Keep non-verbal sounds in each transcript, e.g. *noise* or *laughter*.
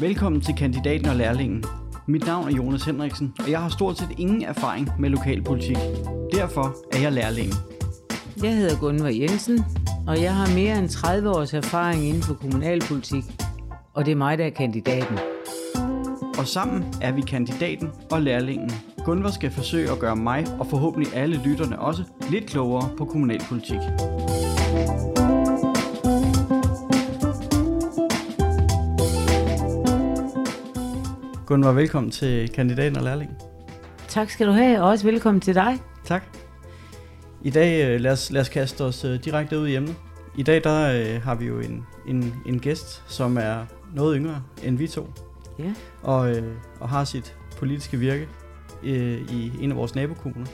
Velkommen til Kandidaten og Lærlingen. Mit navn er Jonas Henriksen, og jeg har stort set ingen erfaring med lokalpolitik. Derfor er jeg lærlingen. Jeg hedder Gunvar Jensen, og jeg har mere end 30 års erfaring inden for kommunalpolitik. Og det er mig, der er kandidaten. Og sammen er vi kandidaten og lærlingen. Gunvar skal forsøge at gøre mig, og forhåbentlig alle lytterne også, lidt klogere på kommunalpolitik. Gunvar, velkommen til kandidaten og lærlingen. Tak skal du have, og også velkommen til dig. Tak. I dag øh, lad, os, lad os kaste os øh, direkte ud i emnet. I dag der øh, har vi jo en, en, en gæst, som er noget yngre end vi to, Ja. og, øh, og har sit politiske virke øh, i en af vores nabokommuner.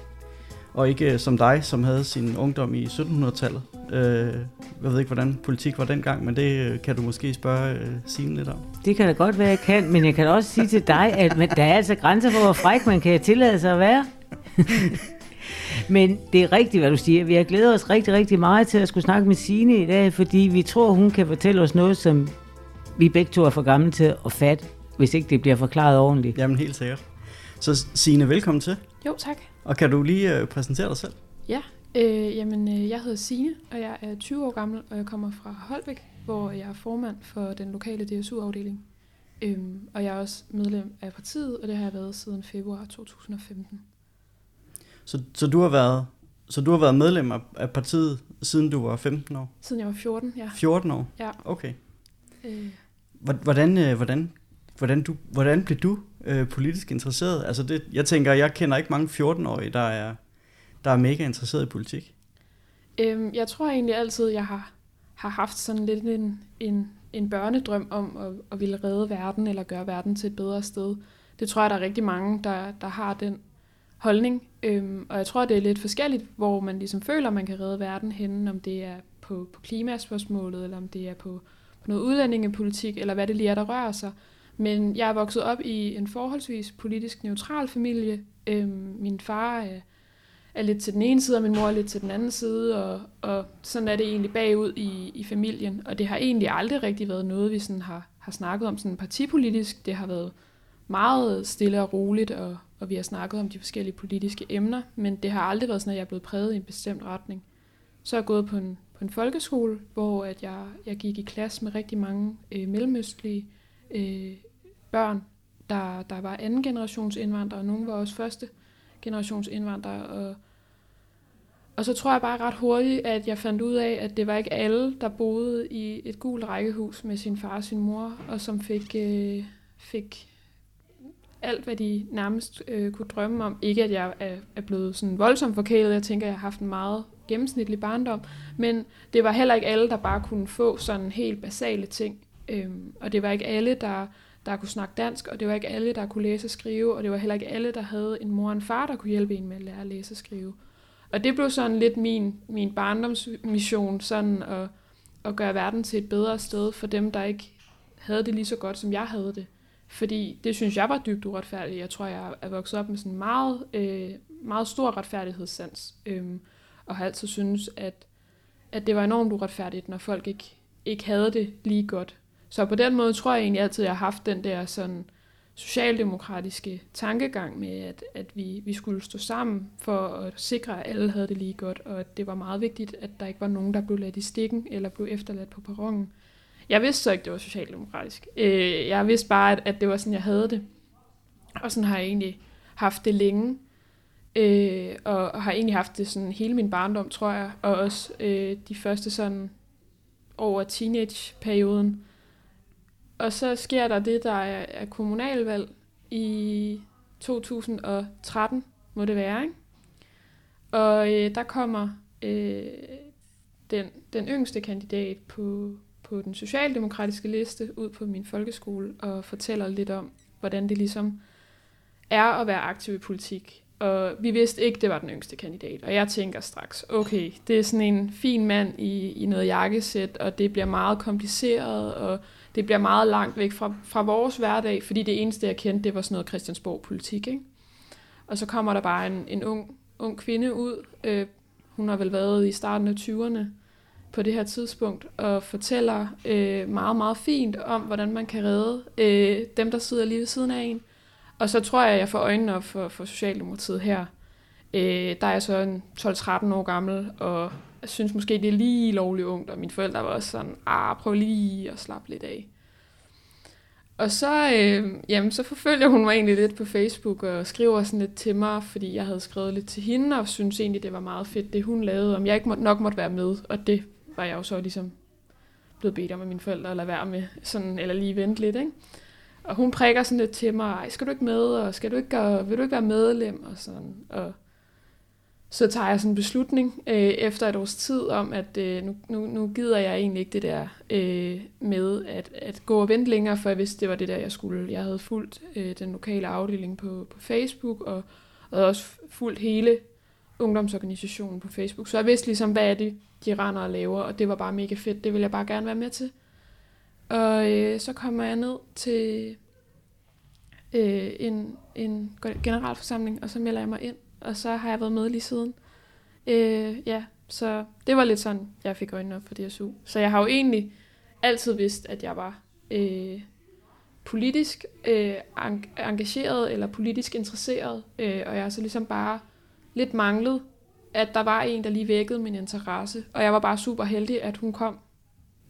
Og ikke øh, som dig, som havde sin ungdom i 1700-tallet. Øh, jeg ved ikke, hvordan politik var dengang, men det øh, kan du måske spørge øh, Signe lidt om. Det kan da godt være, jeg kan, men jeg kan også sige til dig, at man, der er altså grænser for, hvor fræk man kan tillade sig at være. *laughs* men det er rigtigt, hvad du siger. Vi har glædet os rigtig, rigtig meget til at skulle snakke med Signe i dag, fordi vi tror, hun kan fortælle os noget, som vi begge to er for gamle til at fatte, hvis ikke det bliver forklaret ordentligt. Jamen helt sikkert. Så Signe, velkommen til. Jo, tak. Og kan du lige øh, præsentere dig selv? Ja, øh, jamen, øh, jeg hedder Signe, og jeg er 20 år gammel, og jeg kommer fra Holbæk, hvor jeg er formand for den lokale DSU-afdeling. Øhm, og jeg er også medlem af partiet, og det har jeg været siden februar 2015. Så, så, du har været, så du har været medlem af, af partiet, siden du var 15 år? Siden jeg var 14, ja. 14 år? Ja. Okay. Øh, Hvor- Hvordan, øh, hvordan, hvordan, du, hvordan blev du øh, politisk interesseret? Altså det, jeg tænker, jeg kender ikke mange 14-årige, der er, der er mega interesseret i politik. Øhm, jeg tror egentlig altid, jeg har, har haft sådan lidt en, en, en børnedrøm om at, at ville redde verden, eller gøre verden til et bedre sted. Det tror jeg, der er rigtig mange, der, der har den holdning. Øhm, og jeg tror, det er lidt forskelligt, hvor man ligesom føler, man kan redde verden henne, om det er på, på klimaspørgsmålet, eller om det er på, på noget udlændingepolitik, eller hvad det lige er, der rører sig. Men jeg er vokset op i en forholdsvis politisk neutral familie. Øhm, min far øh, er lidt til den ene side, og min mor er lidt til den anden side, og, og sådan er det egentlig bagud i, i familien. Og det har egentlig aldrig rigtig været noget, vi sådan har, har snakket om sådan partipolitisk. Det har været meget stille og roligt, og, og vi har snakket om de forskellige politiske emner, men det har aldrig været sådan, at jeg er blevet præget i en bestemt retning. Så er jeg gået på en, på en folkeskole, hvor at jeg, jeg gik i klasse med rigtig mange øh, mellemøstlige øh, børn, der, der var anden generations indvandrere, og nogle var også første generations indvandrere, og og så tror jeg bare ret hurtigt, at jeg fandt ud af, at det var ikke alle, der boede i et gult rækkehus med sin far og sin mor, og som fik, øh, fik alt, hvad de nærmest øh, kunne drømme om. Ikke, at jeg er, er blevet sådan voldsomt forkælet. Jeg tænker, jeg har haft en meget gennemsnitlig barndom. Men det var heller ikke alle, der bare kunne få sådan helt basale ting. Øhm, og det var ikke alle, der, der kunne snakke dansk, og det var ikke alle, der kunne læse og skrive, og det var heller ikke alle, der havde en mor og en far, der kunne hjælpe en med at lære at læse og skrive. Og det blev sådan lidt min, min barndomsmission, sådan at, at gøre verden til et bedre sted for dem, der ikke havde det lige så godt, som jeg havde det. Fordi det synes jeg var dybt uretfærdigt. Jeg tror, jeg er vokset op med sådan en meget, øh, meget stor retfærdighedssans. Øhm, og har altid synes, at, at det var enormt uretfærdigt, når folk ikke, ikke havde det lige godt. Så på den måde tror jeg egentlig altid, at jeg har haft den der sådan socialdemokratiske tankegang med, at, at vi, vi skulle stå sammen for at sikre, at alle havde det lige godt, og at det var meget vigtigt, at der ikke var nogen, der blev ladt i stikken eller blev efterladt på perronen. Jeg vidste så ikke, det var socialdemokratisk. Øh, jeg vidste bare, at, at det var sådan, jeg havde det. Og sådan har jeg egentlig haft det længe. Øh, og, har egentlig haft det sådan hele min barndom, tror jeg. Og også øh, de første sådan over teenageperioden. Og så sker der det, der er, er kommunalvalg i 2013, må det være, ikke? Og øh, der kommer øh, den, den yngste kandidat på, på den socialdemokratiske liste ud på min folkeskole og fortæller lidt om, hvordan det ligesom er at være aktiv i politik. Og vi vidste ikke, det var den yngste kandidat. Og jeg tænker straks, okay, det er sådan en fin mand i, i noget jakkesæt, og det bliver meget kompliceret, og det bliver meget langt væk fra, fra vores hverdag, fordi det eneste, jeg kendte, det var sådan noget Christiansborg-politik. Ikke? Og så kommer der bare en, en ung, ung kvinde ud. Øh, hun har vel været i starten af 20'erne. på det her tidspunkt, og fortæller øh, meget, meget fint om, hvordan man kan redde øh, dem, der sidder lige ved siden af en. Og så tror jeg, at jeg får øjnene op for, for Socialdemokratiet her. Øh, der er jeg så en 12-13 år gammel, og jeg synes måske, det er lige lovligt ungt, og mine forældre var også sådan, ah, prøv lige at slappe lidt af. Og så, øh, jamen, så forfølger hun mig egentlig lidt på Facebook og skriver sådan lidt til mig, fordi jeg havde skrevet lidt til hende, og synes egentlig, det var meget fedt, det hun lavede, om jeg ikke må, nok måtte være med. Og det var jeg jo så ligesom blevet bedt om af mine forældre at lade være med, sådan, eller lige vente lidt, ikke? Og hun prikker sådan lidt til mig, Ej, skal du ikke med, og skal du ikke, og vil du ikke være medlem, og sådan, og så tager jeg sådan en beslutning øh, efter et års tid om, at øh, nu, nu, nu gider jeg egentlig ikke det der øh, med at, at gå og vente længere, for jeg vidste, det var det der, jeg skulle. Jeg havde fulgt øh, den lokale afdeling på, på Facebook, og, og havde også fulgt hele ungdomsorganisationen på Facebook. Så jeg vidste ligesom, hvad er det, de render og laver, og det var bare mega fedt. Det ville jeg bare gerne være med til. Og øh, så kommer jeg ned til øh, en, en generalforsamling, og så melder jeg mig ind og så har jeg været med lige siden. Øh, ja, så det var lidt sådan, jeg fik øjnene op for DSU. Så jeg har jo egentlig altid vidst, at jeg var øh, politisk øh, engageret eller politisk interesseret, øh, og jeg har så ligesom bare lidt manglet, at der var en, der lige vækkede min interesse. Og jeg var bare super heldig, at hun kom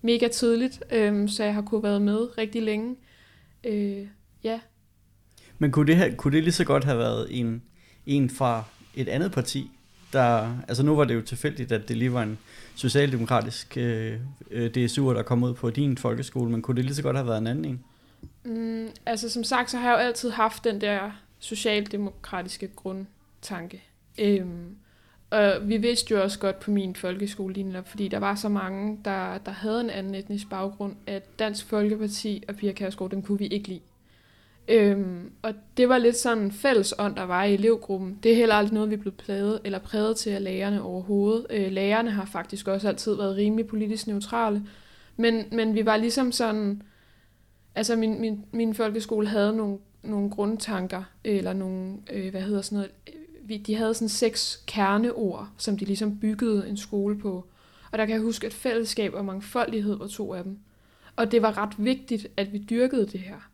mega tidligt, øh, så jeg har kunne været med rigtig længe. Øh, ja. Men kunne det, have, kunne det lige så godt have været en en fra et andet parti, der, altså nu var det jo tilfældigt, at det lige var en socialdemokratisk øh, øh DSU'er, der kom ud på din folkeskole, men kunne det lige så godt have været en anden en? Mm, altså som sagt, så har jeg jo altid haft den der socialdemokratiske grundtanke. Øhm, og vi vidste jo også godt på min folkeskole, lige fordi der var så mange, der, der havde en anden etnisk baggrund, at Dansk Folkeparti og Pia Kærsgaard, dem kunne vi ikke lide. Øhm, og det var lidt sådan en fælles ånd, der var i elevgruppen. Det er heller aldrig noget, vi blev præget, eller præget til af lærerne overhovedet. Øh, lærerne har faktisk også altid været rimelig politisk neutrale. Men, men vi var ligesom sådan... Altså min, min, min folkeskole havde nogle, nogle grundtanker, eller nogle, øh, hvad hedder sådan noget... Vi, de havde sådan seks kerneord, som de ligesom byggede en skole på. Og der kan jeg huske, at fællesskab og mangfoldighed var to af dem. Og det var ret vigtigt, at vi dyrkede det her.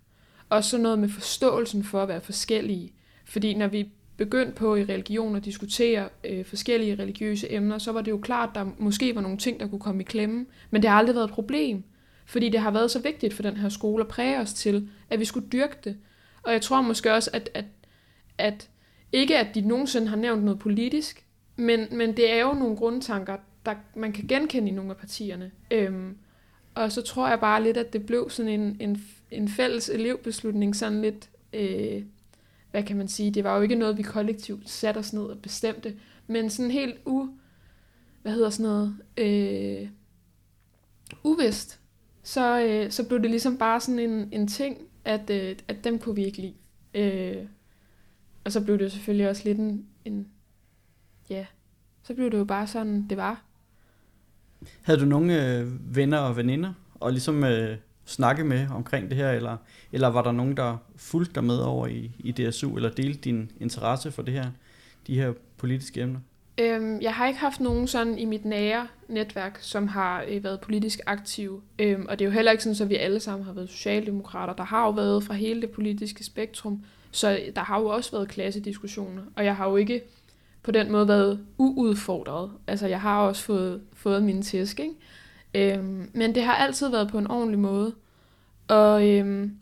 Også så noget med forståelsen for at være forskellige. Fordi når vi begyndte på i religion at diskutere øh, forskellige religiøse emner, så var det jo klart, at der måske var nogle ting, der kunne komme i klemme. Men det har aldrig været et problem. Fordi det har været så vigtigt for den her skole at præge os til, at vi skulle dyrke det. Og jeg tror måske også, at, at, at ikke at de nogensinde har nævnt noget politisk, men, men det er jo nogle grundtanker, der man kan genkende i nogle af partierne. Øhm, og så tror jeg bare lidt, at det blev sådan en, en en fælles elevbeslutning, sådan lidt, øh, hvad kan man sige, det var jo ikke noget, vi kollektivt satte os ned og bestemte, men sådan helt u, hvad hedder sådan noget, øh, uvist, så, øh, så blev det ligesom bare sådan en, en ting, at, øh, at dem kunne vi ikke lide. Øh, og så blev det jo selvfølgelig også lidt en, en, ja, så blev det jo bare sådan, det var. Havde du nogle øh, venner og veninder, og ligesom øh, snakke med omkring det her, eller, eller var der nogen, der fulgte dig med over i, i DSU, eller delte din interesse for det her, de her politiske emner? Øhm, jeg har ikke haft nogen sådan i mit nære netværk, som har øh, været politisk aktiv. Øhm, og det er jo heller ikke sådan, at vi alle sammen har været socialdemokrater. Der har jo været fra hele det politiske spektrum, så der har jo også været klassediskussioner. Og jeg har jo ikke på den måde været uudfordret. Altså jeg har også fået, fået min tæsk, ikke? Øhm, men det har altid været på en ordentlig måde. Og øhm,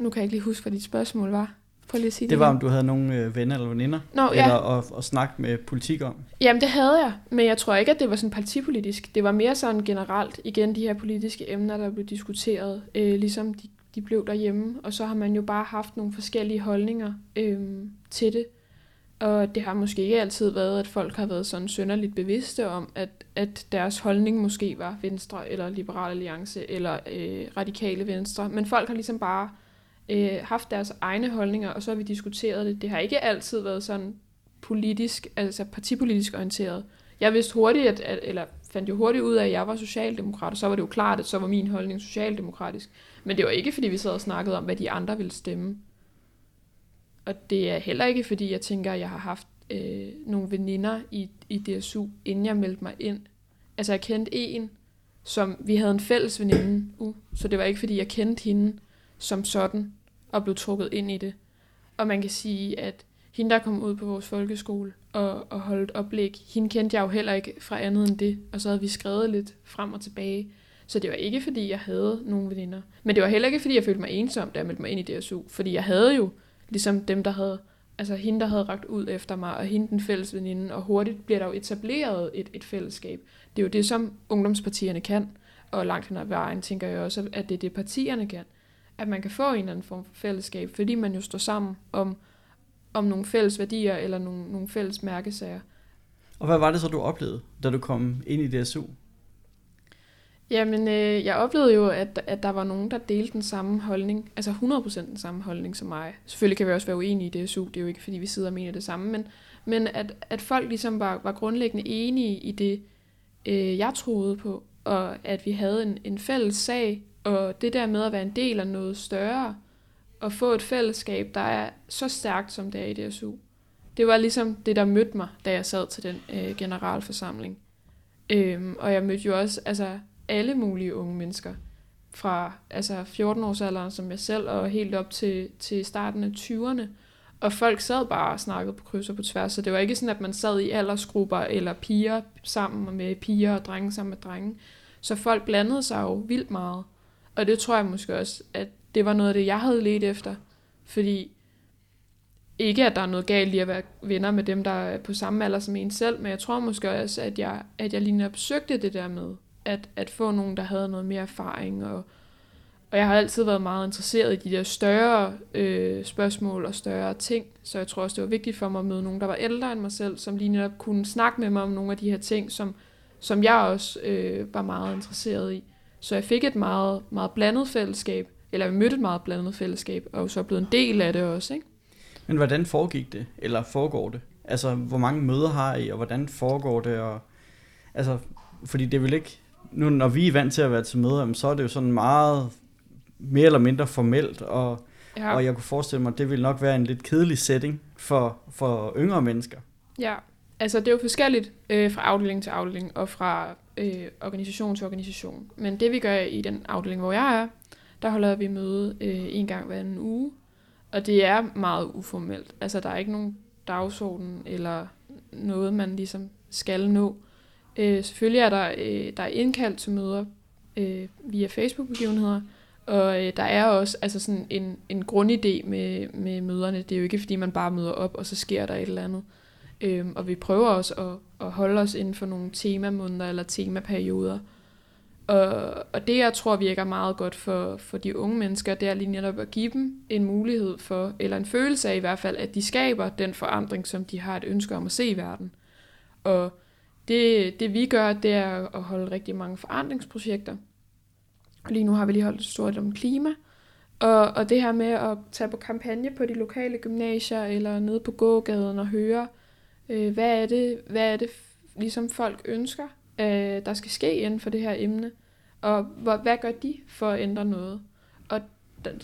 nu kan jeg ikke lige huske, hvad dit spørgsmål var. Prøv lige at sige det. Det var, om du havde nogle øh, venner eller veninder, Nå, eller ja. at, at snakke med politik om. Jamen, det havde jeg, men jeg tror ikke, at det var sådan partipolitisk. Det var mere sådan generelt, igen, de her politiske emner, der blev diskuteret, øh, ligesom de, de blev derhjemme. Og så har man jo bare haft nogle forskellige holdninger øh, til det. Og det har måske ikke altid været, at folk har været sådan sønderligt bevidste om, at, at deres holdning måske var Venstre eller Liberal Alliance eller øh, Radikale Venstre. Men folk har ligesom bare øh, haft deres egne holdninger, og så har vi diskuteret det. Det har ikke altid været sådan politisk, altså partipolitisk orienteret. Jeg vidste hurtigt, at, at, eller fandt jo hurtigt ud af, at jeg var socialdemokrat, og så var det jo klart, at så var min holdning socialdemokratisk. Men det var ikke, fordi vi sad og snakkede om, hvad de andre ville stemme. Og det er heller ikke, fordi jeg tænker, at jeg har haft øh, nogle veninder i, i DSU, inden jeg meldte mig ind. altså jeg kendte en, som vi havde en fælles veninde, uh, så det var ikke fordi jeg kendte hende som sådan, og blev trukket ind i det. Og man kan sige, at hende, der kom ud på vores folkeskole og, og holdt oplæg, hende kendte jeg jo heller ikke fra andet end det, og så havde vi skrevet lidt frem og tilbage. Så det var ikke, fordi jeg havde nogen veninder. Men det var heller ikke, fordi jeg følte mig ensom, da jeg meldte mig ind i DSU. Fordi jeg havde jo ligesom dem, der havde, altså hende, der havde ragt ud efter mig, og hende den fælles veninde, og hurtigt bliver der jo etableret et, et fællesskab. Det er jo det, som ungdomspartierne kan, og langt hen ad vejen tænker jeg også, at det er det, partierne kan. At man kan få en eller anden form for fællesskab, fordi man jo står sammen om, om nogle fælles værdier, eller nogle, nogle fælles mærkesager. Og hvad var det så, du oplevede, da du kom ind i DSU? Jamen, øh, jeg oplevede jo, at, at der var nogen, der delte den samme holdning, altså 100% den samme holdning som mig. Selvfølgelig kan vi også være uenige i DSU, det er jo ikke, fordi vi sidder og mener det samme, men, men at, at folk ligesom var, var grundlæggende enige i det, øh, jeg troede på, og at vi havde en, en fælles sag, og det der med at være en del af noget større, og få et fællesskab, der er så stærkt, som det er i DSU. Det var ligesom det, der mødte mig, da jeg sad til den øh, generalforsamling. Øhm, og jeg mødte jo også altså, alle mulige unge mennesker, fra altså 14 års alderen som jeg selv, og helt op til, til starten af 20'erne. Og folk sad bare og snakkede på kryds og på tværs, så det var ikke sådan, at man sad i aldersgrupper eller piger sammen med piger og drenge sammen med drenge. Så folk blandede sig jo vildt meget. Og det tror jeg måske også, at det var noget af det, jeg havde let efter. Fordi ikke, at der er noget galt i at være venner med dem, der er på samme alder som en selv, men jeg tror måske også, at jeg, at jeg lige netop søgte det der med, at, at få nogen, der havde noget mere erfaring. Og, og jeg har altid været meget interesseret i de der større øh, spørgsmål og større ting, så jeg tror også, det var vigtigt for mig at møde nogen, der var ældre end mig selv, som lige netop kunne snakke med mig om nogle af de her ting, som, som jeg også øh, var meget interesseret i. Så jeg fik et meget, meget blandet fællesskab, eller jeg mødte et meget blandet fællesskab, og så blevet en del af det også. Ikke? Men hvordan foregik det, eller foregår det? Altså, hvor mange møder har I, og hvordan foregår det? Og, altså, fordi det vil ikke, nu når vi er vant til at være til møder, så er det jo sådan meget mere eller mindre formelt, og, ja. og jeg kunne forestille mig, at det vil nok være en lidt kedelig setting for, for yngre mennesker. Ja, altså det er jo forskelligt øh, fra afdeling til afdeling, og fra øh, organisation til organisation. Men det vi gør i den afdeling, hvor jeg er, der holder vi møde øh, en gang hver en uge, og det er meget uformelt. Altså der er ikke nogen dagsorden eller noget, man ligesom skal nå. Øh, selvfølgelig er der, øh, der er indkaldt til møder øh, via Facebook-begivenheder, og øh, der er også altså sådan en, en grundidé med, med møderne. Det er jo ikke, fordi man bare møder op, og så sker der et eller andet. Øh, og vi prøver også at, at holde os inden for nogle temamåneder eller temaperioder. Og, og det, jeg tror virker meget godt for, for de unge mennesker, det er lige netop at give dem en mulighed for, eller en følelse af i hvert fald, at de skaber den forandring, som de har et ønske om at se i verden. Og det, det vi gør, det er at holde rigtig mange forandringsprojekter. Og lige nu har vi lige holdt et stort om klima. Og, og det her med at tage på kampagne på de lokale gymnasier, eller nede på gågaden og høre, øh, hvad er det, hvad er det ligesom folk ønsker, øh, der skal ske inden for det her emne. Og hvor, hvad gør de for at ændre noget? Og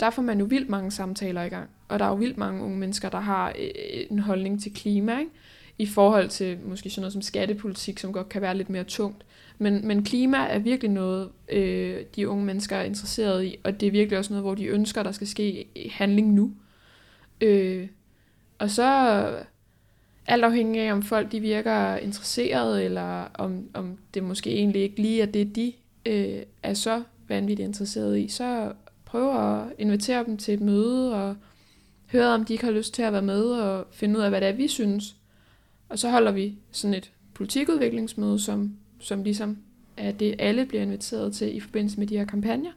der får man jo vildt mange samtaler i gang. Og der er jo vildt mange unge mennesker, der har øh, en holdning til klima, ikke? I forhold til måske sådan noget som skattepolitik, som godt kan være lidt mere tungt. Men, men klima er virkelig noget, øh, de unge mennesker er interesseret i, og det er virkelig også noget, hvor de ønsker, der skal ske handling nu. Øh, og så alt afhængig af, om folk de virker interesserede, eller om, om det måske egentlig ikke lige er det, de øh, er så vanvittigt interesseret i, så prøv at invitere dem til et møde, og høre, om de ikke har lyst til at være med, og finde ud af, hvad det er, vi synes. Og så holder vi sådan et politikudviklingsmøde, som, som ligesom er det, alle bliver inviteret til i forbindelse med de her kampagner,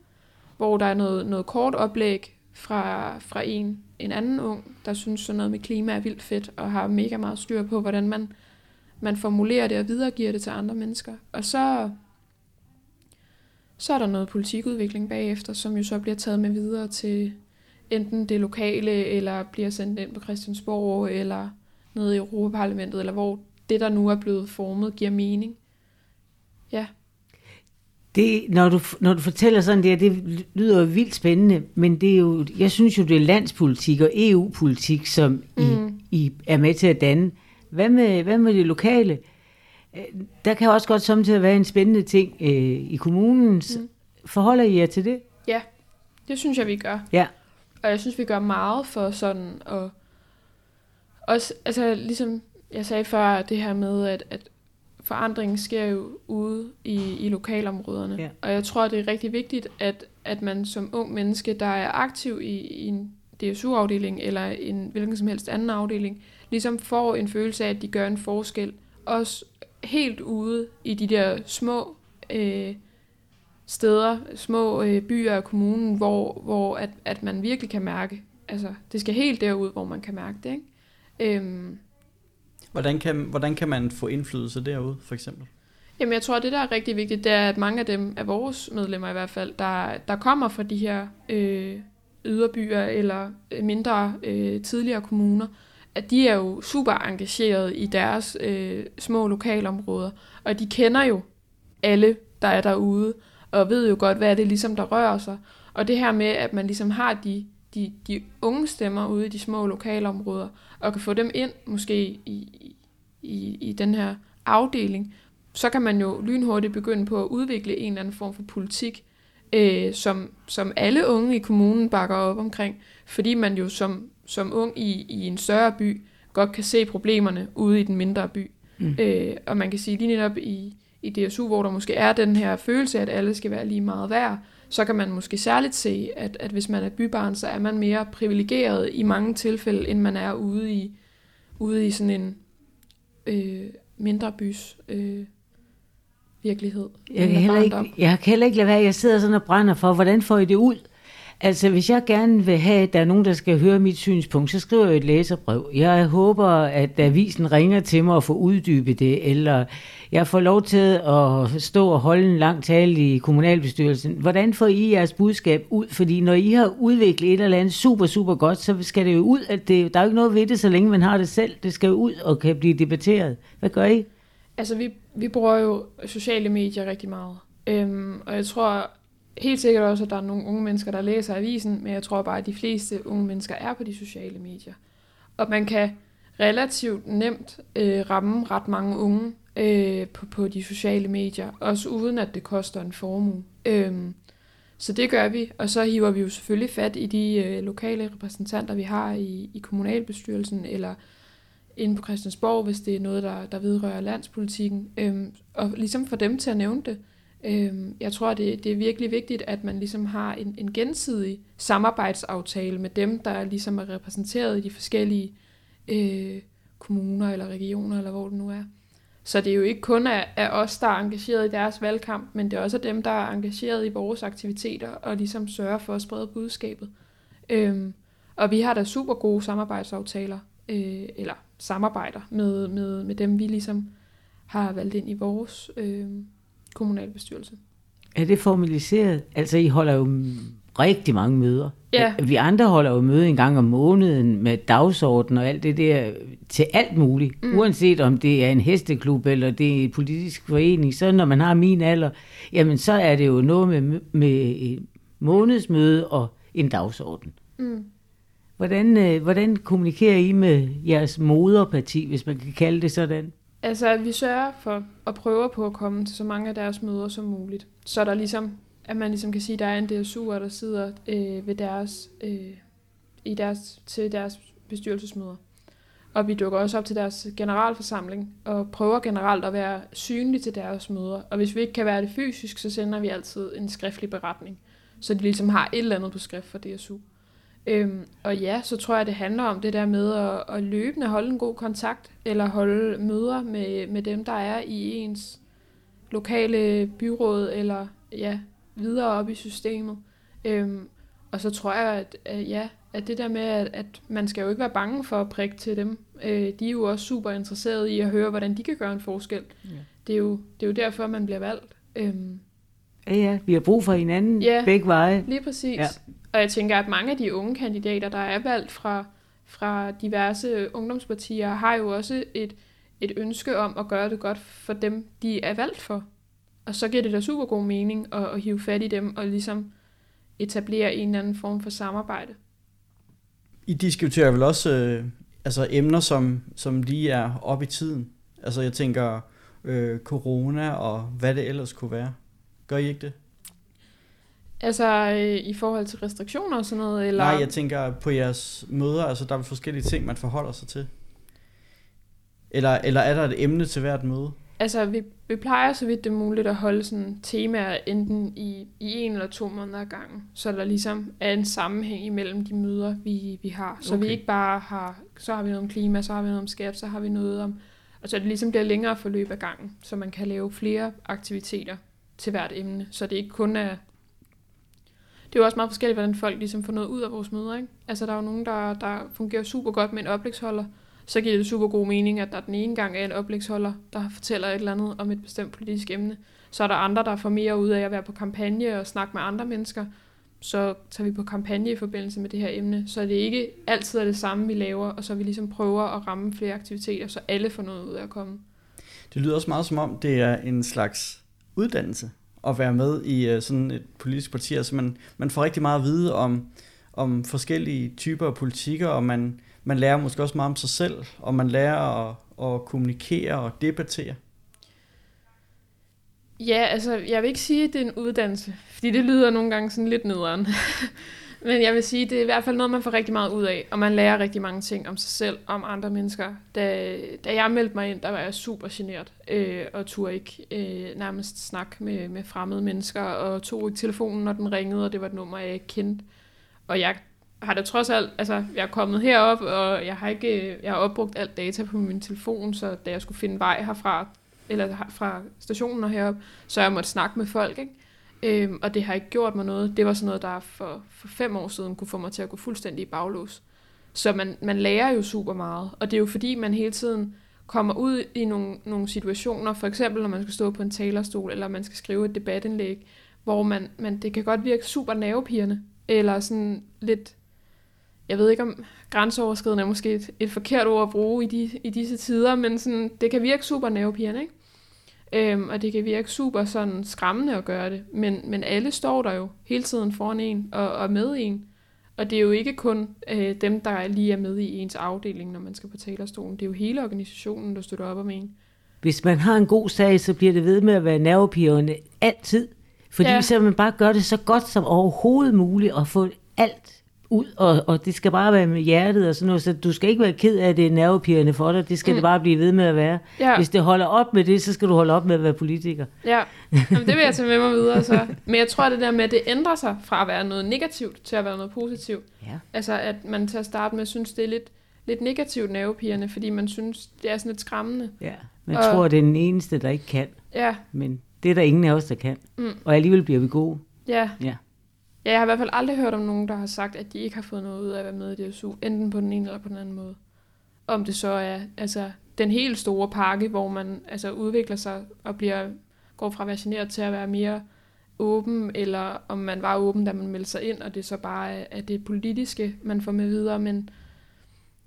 hvor der er noget, noget kort oplæg fra, fra en, en anden ung, der synes sådan noget med klima er vildt fedt, og har mega meget styr på, hvordan man, man formulerer det og videregiver det til andre mennesker. Og så, så er der noget politikudvikling bagefter, som jo så bliver taget med videre til enten det lokale, eller bliver sendt ind på Christiansborg, eller nede i Europaparlamentet, eller hvor det, der nu er blevet formet, giver mening. Ja. Det, når, du, når du fortæller sådan det, det lyder jo vildt spændende, men det er jo, jeg synes jo, det er landspolitik og EU-politik, som mm. I, I er med til at danne. Hvad med, hvad med det lokale? Der kan også godt samtidig være en spændende ting øh, i kommunen. Mm. Forholder I jer til det? Ja, det synes jeg, vi gør. Ja. Og jeg synes, vi gør meget for sådan at... Også, altså ligesom jeg sagde før, det her med, at, at forandringen sker jo ude i, i lokalområderne. Ja. Og jeg tror, det er rigtig vigtigt, at, at man som ung menneske, der er aktiv i, i en DSU-afdeling eller en hvilken som helst anden afdeling, ligesom får en følelse af, at de gør en forskel. Også helt ude i de der små øh, steder, små øh, byer og kommunen, hvor, hvor at, at man virkelig kan mærke, altså det skal helt derud, hvor man kan mærke det, ikke? Øhm, Hvordan kan, hvordan kan man få indflydelse derude, for eksempel? Jamen jeg tror, det der er rigtig vigtigt, det er, at mange af dem, af vores medlemmer i hvert fald, der, der kommer fra de her øh, yderbyer eller mindre øh, tidligere kommuner, at de er jo super engagerede i deres øh, små lokalområder, og de kender jo alle, der er derude, og ved jo godt, hvad er det ligesom, der rører sig. Og det her med, at man ligesom har de, de, de unge stemmer ude i de små lokalområder, og kan få dem ind måske i, i, i den her afdeling, så kan man jo lynhurtigt begynde på at udvikle en eller anden form for politik, øh, som, som alle unge i kommunen bakker op omkring, fordi man jo som, som ung i, i en større by godt kan se problemerne ude i den mindre by. Mm. Øh, og man kan sige lige netop i, i DSU, hvor der måske er den her følelse, at alle skal være lige meget værd, så kan man måske særligt se, at, at hvis man er bybarn, så er man mere privilegeret i mange tilfælde, end man er ude i, ude i sådan en øh, mindre bys øh, virkelighed. Jeg kan, heller ikke, jeg kan heller ikke lade være, jeg sidder sådan og brænder for, hvordan får I det ud? Altså, hvis jeg gerne vil have, at der er nogen, der skal høre mit synspunkt, så skriver jeg et læserbrev. Jeg håber, at avisen ringer til mig og får uddybet det, eller jeg får lov til at stå og holde en lang tale i kommunalbestyrelsen. Hvordan får I jeres budskab ud? Fordi når I har udviklet et eller andet super, super godt, så skal det jo ud. At det, der er jo ikke noget ved det, så længe man har det selv. Det skal jo ud og kan blive debatteret. Hvad gør I? Altså, vi, vi bruger jo sociale medier rigtig meget. Øhm, og jeg tror helt sikkert også, at der er nogle unge mennesker, der læser avisen, men jeg tror bare, at de fleste unge mennesker er på de sociale medier. Og man kan relativt nemt øh, ramme ret mange unge øh, på, på de sociale medier, også uden at det koster en formue. Øhm, så det gør vi, og så hiver vi jo selvfølgelig fat i de øh, lokale repræsentanter, vi har i, i kommunalbestyrelsen, eller inde på Christiansborg, hvis det er noget, der, der vedrører landspolitikken, øhm, og ligesom få dem til at nævne det. Øhm, jeg tror, det, det er virkelig vigtigt, at man ligesom har en, en gensidig samarbejdsaftale med dem, der ligesom er repræsenteret i de forskellige øh, kommuner eller regioner, eller hvor det nu er. Så det er jo ikke kun af, af os, der er engageret i deres valgkamp, men det er også dem, der er engageret i vores aktiviteter og ligesom sørger for at sprede budskabet. Øhm, og vi har da super gode samarbejdsaftaler, øh, eller samarbejder med, med, med dem, vi ligesom har valgt ind i vores øh, kommunalbestyrelse. Er det formaliseret? Altså, I holder jo rigtig mange møder. Ja. Vi andre holder jo møde en gang om måneden med dagsorden og alt det der til alt muligt. Mm. Uanset om det er en hesteklub eller det er en politisk forening, så når man har min alder, jamen så er det jo noget med, med et månedsmøde og en dagsorden. Mm. Hvordan, øh, hvordan kommunikerer I med jeres moderparti, hvis man kan kalde det sådan? Altså, vi sørger for at prøve på at komme til så mange af deres møder som muligt. Så der ligesom, at man ligesom kan sige, at der er en DSU'er, der sidder øh, ved deres, øh, i deres, til deres bestyrelsesmøder. Og vi dukker også op til deres generalforsamling og prøver generelt at være synlige til deres møder. Og hvis vi ikke kan være det fysisk, så sender vi altid en skriftlig beretning, så de ligesom har et eller andet på skrift for DSU. Øhm, og ja, så tror jeg, det handler om det der med at, at løbende holde en god kontakt, eller holde møder med, med dem, der er i ens lokale byråd, eller ja, videre op i systemet. Øhm, og så tror jeg, at, at ja, at det der med, at, at man skal jo ikke være bange for at prikke til dem. Øh, de er jo også super interesserede i at høre, hvordan de kan gøre en forskel. Ja. Det, er jo, det er jo derfor, man bliver valgt. Øhm, Ja, ja, vi har brug for hinanden Ja. begge veje. Lige præcis. Ja. Og jeg tænker, at mange af de unge kandidater, der er valgt fra, fra diverse ungdomspartier, har jo også et, et ønske om at gøre det godt for dem, de er valgt for. Og så giver det da super god mening at, at hive fat i dem og ligesom etablere en eller anden form for samarbejde. I diskuterer vel også øh, altså emner, som, som lige er op i tiden. Altså jeg tænker, øh, corona og hvad det ellers kunne være. Gør I ikke det? Altså øh, i forhold til restriktioner og sådan noget? Eller? Nej, jeg tænker på jeres møder, altså der er forskellige ting, man forholder sig til. Eller, eller er der et emne til hvert møde? Altså, vi, vi plejer så vidt det er muligt at holde sådan temaer enten i, i en eller to måneder ad gangen, så der ligesom er en sammenhæng imellem de møder, vi, vi har. Så okay. vi ikke bare har, så har vi noget om klima, så har vi noget om skab, så har vi noget om, og så det ligesom bliver længere forløb af gangen, så man kan lave flere aktiviteter til hvert emne, så det ikke kun er det er jo også meget forskelligt, hvordan folk ligesom får noget ud af vores møder. Ikke? Altså, der er jo nogen, der, der fungerer super godt med en oplægsholder, så giver det super god mening, at der den ene gang er en oplægsholder, der fortæller et eller andet om et bestemt politisk emne. Så er der andre, der får mere ud af at være på kampagne og snakke med andre mennesker. Så tager vi på kampagne i forbindelse med det her emne. Så det ikke altid er det samme, vi laver, og så vi ligesom prøver at ramme flere aktiviteter, så alle får noget ud af at komme. Det lyder også meget som om, det er en slags uddannelse at være med i øh, sådan et politisk parti. Altså man, man får rigtig meget at vide om, om forskellige typer af politikker, og man, man lærer måske også meget om sig selv, og man lærer at, at kommunikere og debattere. Ja, altså jeg vil ikke sige, at det er en uddannelse, fordi det lyder nogle gange sådan lidt nederen. *laughs* Men jeg vil sige, det er i hvert fald noget, man får rigtig meget ud af, og man lærer rigtig mange ting om sig selv, om andre mennesker. Da, da jeg meldte mig ind, der var jeg super generet, øh, og turde ikke øh, nærmest snakke med, med fremmede mennesker, og tog ikke telefonen, når den ringede, og det var et nummer, jeg ikke kendte. Og jeg har da trods alt, altså jeg er kommet herop, og jeg har ikke, øh, jeg har opbrugt alt data på min telefon, så da jeg skulle finde vej herfra, eller fra stationen og herop, så jeg måtte snakke med folk, ikke? Øhm, og det har ikke gjort mig noget. Det var sådan noget, der for, for fem år siden kunne få mig til at gå fuldstændig i baglås. Så man, man lærer jo super meget, og det er jo fordi, man hele tiden kommer ud i nogle, nogle situationer, for eksempel når man skal stå på en talerstol, eller man skal skrive et debatindlæg, hvor man, man, det kan godt virke super nervepirrende, eller sådan lidt jeg ved ikke om grænseoverskridende er måske et, et forkert ord at bruge i, de, i disse tider, men sådan, det kan virke super nervepirrende, ikke? Øhm, og det kan virke super sådan skræmmende at gøre det, men, men alle står der jo hele tiden foran en og, og med en. Og det er jo ikke kun øh, dem, der lige er med i ens afdeling, når man skal på talerstolen. Det er jo hele organisationen, der støtter op om en. Hvis man har en god sag, så bliver det ved med at være nervepirrende altid. Fordi ja. så man bare gør det så godt som overhovedet muligt og få alt ud, og, og det skal bare være med hjertet og sådan noget, så du skal ikke være ked af, at det er nervepirrende for dig, det skal mm. det bare blive ved med at være. Ja. Hvis det holder op med det, så skal du holde op med at være politiker. Ja, Jamen, det vil jeg tage med mig *laughs* videre så. Men jeg tror, det der med, at det ændrer sig fra at være noget negativt til at være noget positivt. Ja. Altså, at man til at starte med synes, det er lidt, lidt negativt nervepirrende, fordi man synes, det er sådan lidt skræmmende. Ja, man og, tror, det er den eneste, der ikke kan. Ja. Men det er der ingen af os, der kan. Mm. Og alligevel bliver vi gode. Ja. ja. Ja, jeg har i hvert fald aldrig hørt om nogen, der har sagt, at de ikke har fået noget ud af at være med i DSU, enten på den ene eller på den anden måde. Om det så er altså, den helt store pakke, hvor man altså, udvikler sig og bliver, går fra at være generet til at være mere åben, eller om man var åben, da man meldte sig ind, og det så bare er, er det politiske, man får med videre. Men,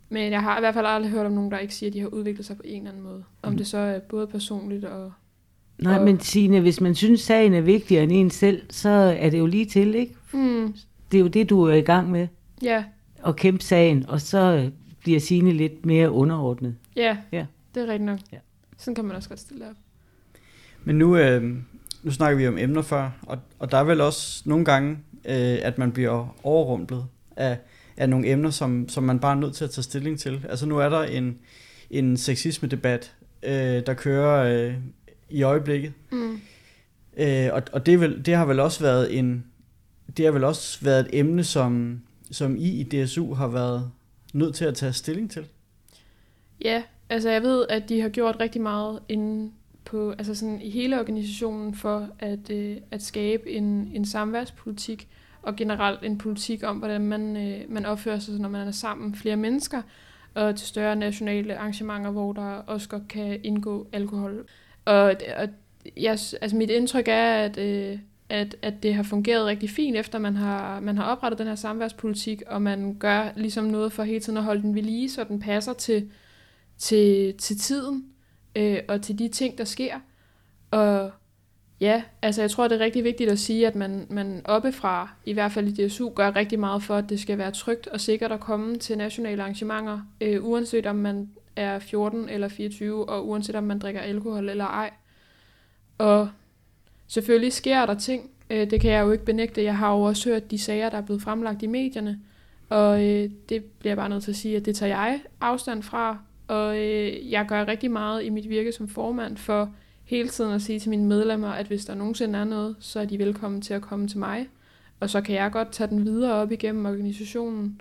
men jeg har i hvert fald aldrig hørt om nogen, der ikke siger, at de har udviklet sig på en eller anden måde. Om mm. det så er både personligt og Nej, og... men Signe, hvis man synes, sagen er vigtigere end en selv, så er det jo lige til, ikke? Mm. Det er jo det, du er i gang med. Ja. At kæmpe sagen, og så bliver Signe lidt mere underordnet. Ja, ja. det er rigtigt nok. Ja. Sådan kan man også godt stille op. Men nu, øh, nu snakker vi om emner før, og, og der er vel også nogle gange, øh, at man bliver overrumplet af, af nogle emner, som, som man bare er nødt til at tage stilling til. Altså nu er der en, en sexisme-debat, øh, der kører øh, i øjeblikket. Mm. Øh, og og det, vel, det har vel også været en det har vel også været et emne, som, som I i DSU har været nødt til at tage stilling til. Ja, altså jeg ved, at de har gjort rigtig meget inden på, altså sådan i hele organisationen for at, øh, at skabe en, en samværspolitik og generelt en politik om, hvordan man, øh, man opfører sig, når man er sammen flere mennesker, og til større nationale arrangementer, hvor der også godt kan indgå alkohol. Og, og jeg, altså mit indtryk er, at, øh, at, at det har fungeret rigtig fint, efter man har, man har oprettet den her samværspolitik, og man gør ligesom noget for hele tiden at holde den ved lige, så den passer til, til, til tiden øh, og til de ting, der sker. Og ja, altså jeg tror, det er rigtig vigtigt at sige, at man, man oppefra, i hvert fald i DSU, gør rigtig meget for, at det skal være trygt og sikkert at komme til nationale arrangementer, øh, uanset om man er 14 eller 24, og uanset om man drikker alkohol eller ej. Og selvfølgelig sker der ting. Øh, det kan jeg jo ikke benægte. Jeg har jo også hørt de sager, der er blevet fremlagt i medierne. Og øh, det bliver jeg bare nødt til at sige, at det tager jeg afstand fra. Og øh, jeg gør rigtig meget i mit virke som formand for hele tiden at sige til mine medlemmer, at hvis der nogensinde er noget, så er de velkommen til at komme til mig. Og så kan jeg godt tage den videre op igennem organisationen,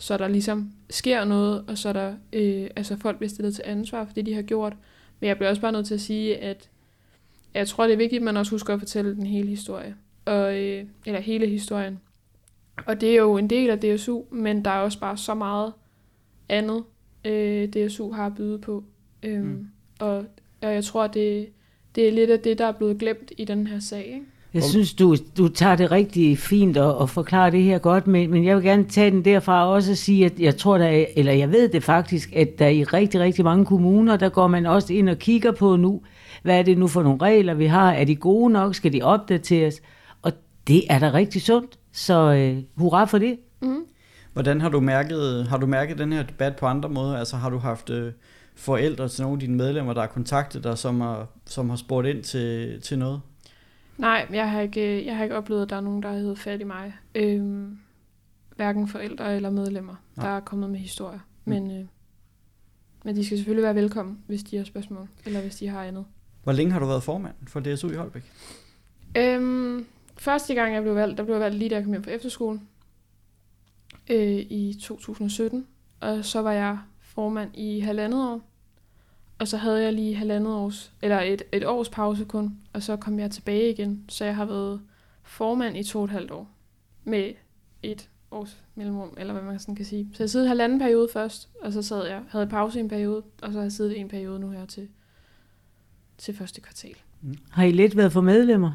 så der ligesom sker noget, og så der øh, altså folk bliver stillet til ansvar for det, de har gjort. Men jeg bliver også bare nødt til at sige, at jeg tror, det er vigtigt, at man også husker at fortælle den hele historie. Og, øh, eller hele historien. Og det er jo en del af DSU, men der er også bare så meget andet, øh, DSU har at byde på. Øhm, mm. og, og jeg tror, det, det er lidt af det, der er blevet glemt i den her sag. Ikke? Jeg synes, du, du tager det rigtig fint og, og forklarer det her godt, men, men jeg vil gerne tage den derfra og også sige, at jeg tror, der er, eller jeg ved det faktisk, at der i rigtig, rigtig mange kommuner, der går man også ind og kigger på nu, hvad er det nu for nogle regler, vi har? Er de gode nok? Skal de opdateres? Og det er da rigtig sundt, så øh, hurra for det. Mm. Hvordan har du mærket, har du mærket den her debat på andre måder? Altså har du haft øh, forældre til nogle af dine medlemmer, der har kontaktet dig, som har, som har spurgt ind til, til noget? Nej, jeg har ikke, jeg har ikke oplevet, at der er nogen, der har heddet fat i mig. Øhm, hverken forældre eller medlemmer, Nej. der er kommet med historier. Mm. Men, øh, men de skal selvfølgelig være velkommen, hvis de har spørgsmål, eller hvis de har andet. Hvor længe har du været formand for DSU i Holbæk? Øhm, første gang, jeg blev valgt, der blev jeg valgt lige da jeg kom hjem fra efterskole øh, i 2017. Og så var jeg formand i halvandet år. Og så havde jeg lige halvandet års, eller et, et års pause kun, og så kom jeg tilbage igen. Så jeg har været formand i to og et halvt år, med et års mellemrum, eller hvad man sådan kan sige. Så jeg sidder halvanden periode først, og så sad jeg, havde pause i en periode, og så har jeg siddet i en periode nu her til, til første kvartal. Mm. Har I lidt været for medlemmer?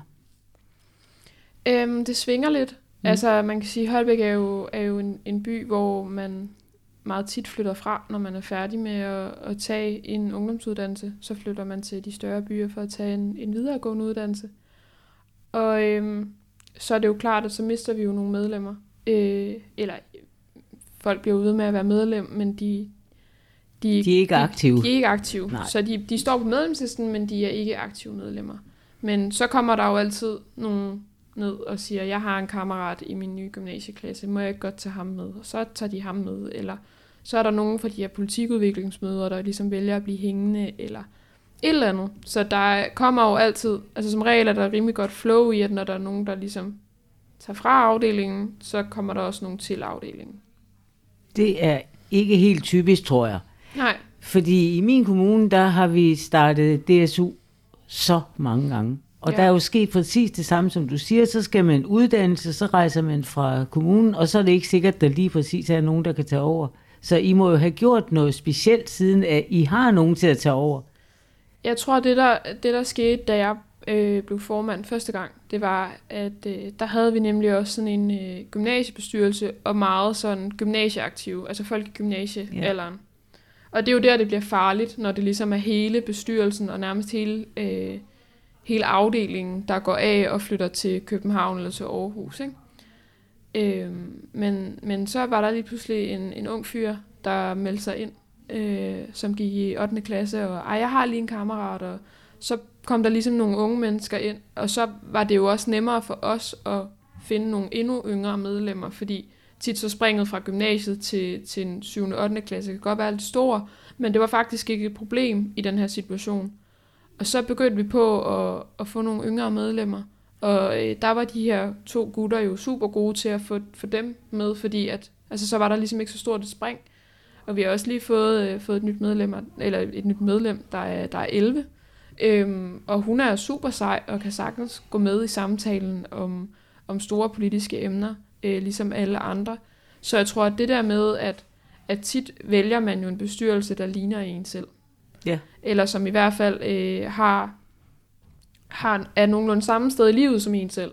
Øhm, det svinger lidt. Mm. Altså, man kan sige, Holbæk er jo, er jo en, en by, hvor man meget tit flytter fra, når man er færdig med at, at tage en ungdomsuddannelse. Så flytter man til de større byer for at tage en, en videregående uddannelse. Og øhm, så er det jo klart, at så mister vi jo nogle medlemmer. Øh, eller folk bliver ved med at være medlem, men de, de, de er ikke aktive. De, de er ikke aktive. Nej. Så de, de står på medlemslisten, men de er ikke aktive medlemmer. Men så kommer der jo altid nogle ned og siger, jeg har en kammerat i min nye gymnasieklasse, må jeg ikke godt tage ham med? Og så tager de ham med, eller så er der nogen fra de her politikudviklingsmøder, der ligesom vælger at blive hængende, eller et eller andet. Så der kommer jo altid, altså som regel er der rimelig godt flow i, at når der er nogen, der ligesom tager fra afdelingen, så kommer der også nogen til afdelingen. Det er ikke helt typisk, tror jeg. Nej. Fordi i min kommune, der har vi startet DSU så mange gange. Og ja. der er jo sket præcis det samme, som du siger. Så skal man uddannelse, så rejser man fra kommunen, og så er det ikke sikkert, at der lige præcis er nogen, der kan tage over. Så I må jo have gjort noget specielt, siden at I har nogen til at tage over. Jeg tror, det der, det der skete, da jeg øh, blev formand første gang, det var, at øh, der havde vi nemlig også sådan en øh, gymnasiebestyrelse, og meget sådan gymnasieaktive, altså folk i gymnasiealderen. Ja. Og det er jo der, det bliver farligt, når det ligesom er hele bestyrelsen, og nærmest hele, øh, hele afdelingen, der går af og flytter til København eller til Aarhus. Ikke? Øh, men, men så var der lige pludselig en, en ung fyr, der meldte sig ind, øh, som gik i 8. klasse, og ej, jeg har lige en kammerat, og så kom der ligesom nogle unge mennesker ind, og så var det jo også nemmere for os at finde nogle endnu yngre medlemmer, fordi tit så springet fra gymnasiet til, til en 7. og 8. klasse kan godt være lidt stor, men det var faktisk ikke et problem i den her situation. Og så begyndte vi på at, at få nogle yngre medlemmer, og øh, der var de her to gutter jo super gode til at få, få dem med, fordi at, altså, så var der ligesom ikke så stort et spring. Og vi har også lige fået, øh, fået et nyt medlem, eller et nyt medlem, der er, der er 11. Øhm, og hun er super sej og kan sagtens gå med i samtalen om, om store politiske emner, øh, ligesom alle andre. Så jeg tror, at det der med, at, at tit vælger man jo en bestyrelse, der ligner en selv. Ja. Eller som i hvert fald øh, har har, er nogenlunde samme sted i livet som en selv.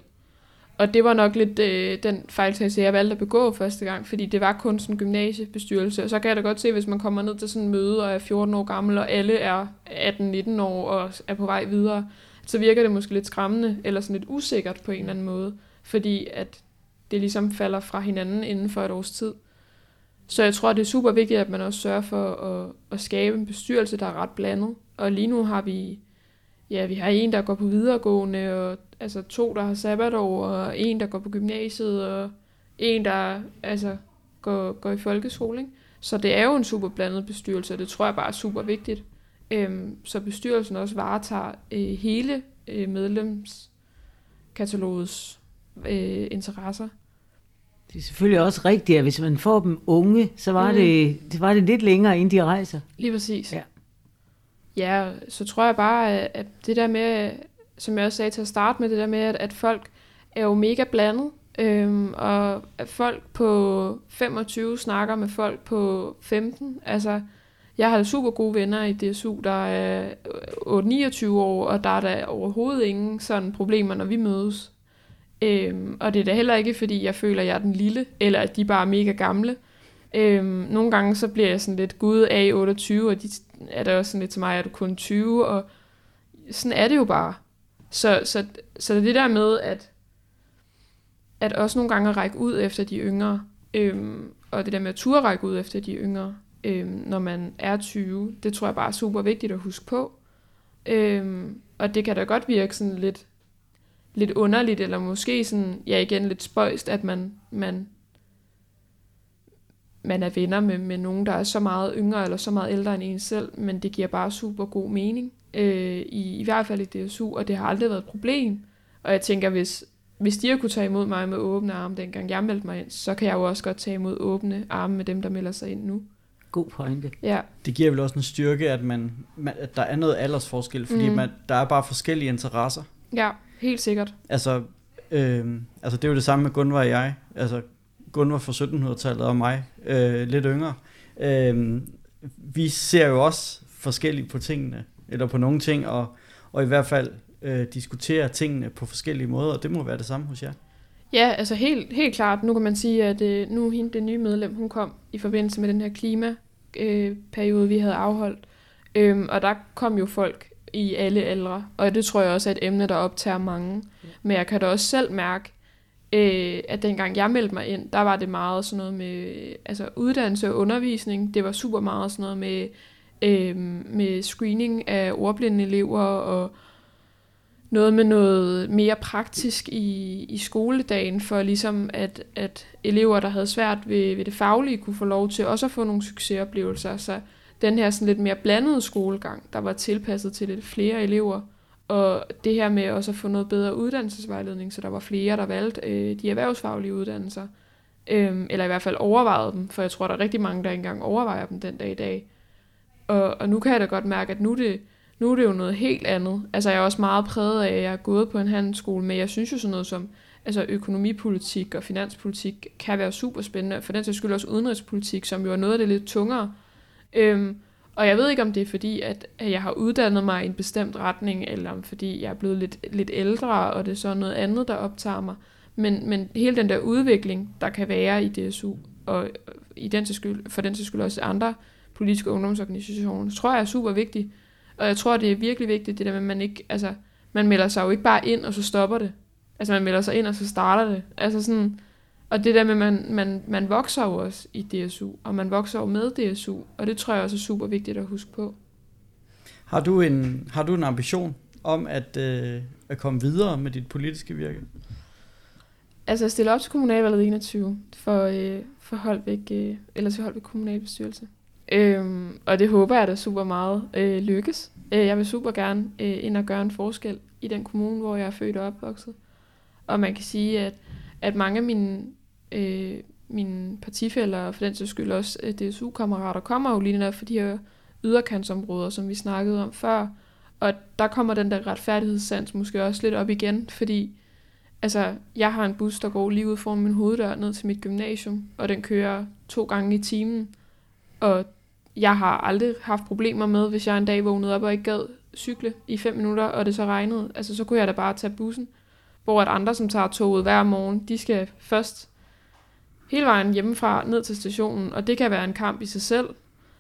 Og det var nok lidt øh, den fejltagelse, jeg valgte at begå første gang, fordi det var kun sådan en gymnasiebestyrelse. Og så kan jeg da godt se, hvis man kommer ned til sådan en møde og er 14 år gammel, og alle er 18-19 år og er på vej videre, så virker det måske lidt skræmmende, eller sådan lidt usikkert på en eller anden måde, fordi at det ligesom falder fra hinanden inden for et års tid. Så jeg tror, det er super vigtigt, at man også sørger for at, at skabe en bestyrelse, der er ret blandet. Og lige nu har vi, ja, vi har en, der går på videregående, og altså to, der har sabbatår, og en, der går på gymnasiet, og en, der altså, går, går i folkeskole. Ikke? Så det er jo en super blandet bestyrelse, og det tror jeg bare er super vigtigt. Øhm, så bestyrelsen også varetager øh, hele øh, medlemskatalogets øh, interesser. Det er selvfølgelig også rigtigt, at hvis man får dem unge, så var, mm. det, det, var det lidt længere, inden de rejser. Lige præcis. Ja. Ja, så tror jeg bare, at det der med, som jeg også sagde til at starte med, det der med, at, at folk er jo mega blandet, øhm, og at folk på 25 snakker med folk på 15. Altså, jeg har super gode venner i DSU, der er 8-29 år, og der er der overhovedet ingen sådan problemer, når vi mødes. Øhm, og det er da heller ikke, fordi jeg føler, at jeg er den lille, eller at de bare er mega gamle. Øhm, nogle gange så bliver jeg sådan lidt, gud af 28, og de er det også sådan lidt til mig, at du kun 20, og sådan er det jo bare. Så, så, så det der med, at, at også nogle gange at række ud efter de yngre, øhm, og det der med at turde række ud efter de yngre, øhm, når man er 20, det tror jeg bare er super vigtigt at huske på. Øhm, og det kan da godt virke sådan lidt lidt underligt, eller måske sådan, ja igen lidt spøjst, at man, man, man er venner med, med nogen, der er så meget yngre eller så meget ældre end en selv, men det giver bare super god mening, øh, i, i hvert fald i DSU, og det har aldrig været et problem. Og jeg tænker, hvis, hvis de har kunne tage imod mig med åbne arme, dengang jeg meldte mig ind, så kan jeg jo også godt tage imod åbne arme med dem, der melder sig ind nu. God pointe. Ja. Det giver vel også en styrke, at, man, man, at der er noget aldersforskel, fordi mm. man, der er bare forskellige interesser. Ja. Helt sikkert. Altså, øh, altså det er jo det samme med Gunvar og jeg. Altså Gunvar fra 1700-tallet og mig, øh, lidt yngre. Øh, vi ser jo også forskelligt på tingene, eller på nogle ting, og, og i hvert fald øh, diskuterer tingene på forskellige måder, og det må være det samme hos jer. Ja, altså helt, helt klart. Nu kan man sige, at øh, nu hende, det nye medlem, hun kom i forbindelse med den her klimaperiode, øh, vi havde afholdt. Øhm, og der kom jo folk i alle aldre, og det tror jeg også er et emne, der optager mange. Men jeg kan da også selv mærke, øh, at dengang jeg meldte mig ind, der var det meget sådan noget med altså uddannelse og undervisning. Det var super meget sådan noget med, øh, med screening af ordblinde elever og noget med noget mere praktisk i, i skoledagen, for ligesom at, at elever, der havde svært ved, ved det faglige, kunne få lov til også at få nogle succesoplevelser. Så den her sådan lidt mere blandede skolegang, der var tilpasset til lidt flere elever, og det her med også at få noget bedre uddannelsesvejledning, så der var flere, der valgte øh, de erhvervsfaglige uddannelser, øh, eller i hvert fald overvejede dem, for jeg tror, der er rigtig mange, der ikke engang overvejer dem den dag i dag. Og, og nu kan jeg da godt mærke, at nu er, det, nu er det jo noget helt andet. Altså jeg er også meget præget af, at jeg er gået på en handelsskole, men jeg synes jo sådan noget som altså økonomipolitik og finanspolitik kan være super spændende, for den sags skyld også udenrigspolitik, som jo er noget af det lidt tungere, Øhm, og jeg ved ikke, om det er fordi, at, jeg har uddannet mig i en bestemt retning, eller om fordi jeg er blevet lidt, lidt ældre, og det er så noget andet, der optager mig. Men, men hele den der udvikling, der kan være i DSU, og i den til skyld, for den til skyld også andre politiske ungdomsorganisationer, tror jeg er super vigtigt. Og jeg tror, det er virkelig vigtigt, det der med, at man ikke, altså, man melder sig jo ikke bare ind, og så stopper det. Altså, man melder sig ind, og så starter det. Altså sådan, og det der med, at man, man, man vokser jo også i DSU, og man vokser jo med DSU, og det tror jeg også er super vigtigt at huske på. Har du en, har du en ambition om at, øh, at komme videre med dit politiske virke? Altså at stille op til kommunalvalget 21 for, øh, for Holbæk, øh, eller til Holbæk kommunalbestyrelse. Øhm, og det håber jeg da super meget øh, lykkes. Øh, jeg vil super gerne øh, ind og gøre en forskel i den kommune, hvor jeg er født og opvokset. Og man kan sige, at, at mange af mine øh, mine partifælder, og for den sags skyld også øh, DSU-kammerater, kommer jo lige netop for de her yderkantsområder, som vi snakkede om før. Og der kommer den der retfærdighedssans måske også lidt op igen, fordi altså, jeg har en bus, der går lige ud foran min hoveddør ned til mit gymnasium, og den kører to gange i timen. Og jeg har aldrig haft problemer med, hvis jeg en dag vågnede op og ikke gad cykle i fem minutter, og det så regnede. Altså, så kunne jeg da bare tage bussen. Hvor at andre, som tager toget hver morgen, de skal først hele vejen hjemmefra ned til stationen, og det kan være en kamp i sig selv.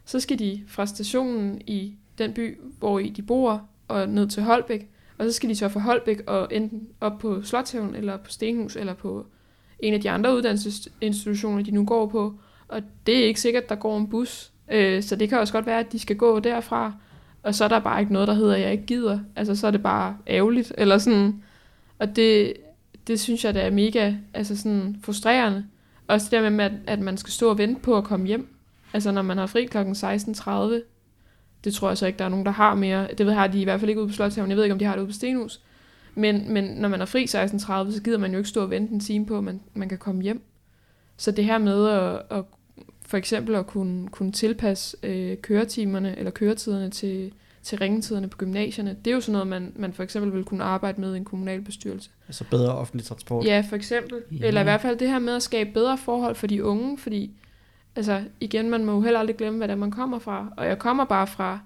Så skal de fra stationen i den by, hvor I de bor, og ned til Holbæk, og så skal de så fra Holbæk og enten op på Slotthaven, eller på Stenhus, eller på en af de andre uddannelsesinstitutioner, de nu går på, og det er ikke sikkert, der går en bus. Øh, så det kan også godt være, at de skal gå derfra, og så er der bare ikke noget, der hedder, at jeg ikke gider. Altså, så er det bare ærgerligt, eller sådan. Og det, det synes jeg, det er mega altså sådan frustrerende. Også det der med, at, at man skal stå og vente på at komme hjem. Altså, når man har fri klokken 16.30, det tror jeg så ikke, der er nogen, der har mere. Det ved jeg, de i hvert fald ikke ude på Slotshaven. Jeg ved ikke, om de har det ude på Stenhus. Men, men når man er fri 16.30, så gider man jo ikke stå og vente en time på, at man, man kan komme hjem. Så det her med at, at for eksempel at kunne, kunne tilpasse øh, køretimerne eller køretiderne til, til ringetiderne på gymnasierne, det er jo sådan noget, man, man for eksempel vil kunne arbejde med i en kommunalbestyrelse. Altså bedre offentlig transport. Ja, for eksempel. Ja. Eller i hvert fald det her med at skabe bedre forhold for de unge, fordi altså igen, man må jo heller aldrig glemme, hvad der man kommer fra. Og jeg kommer bare fra,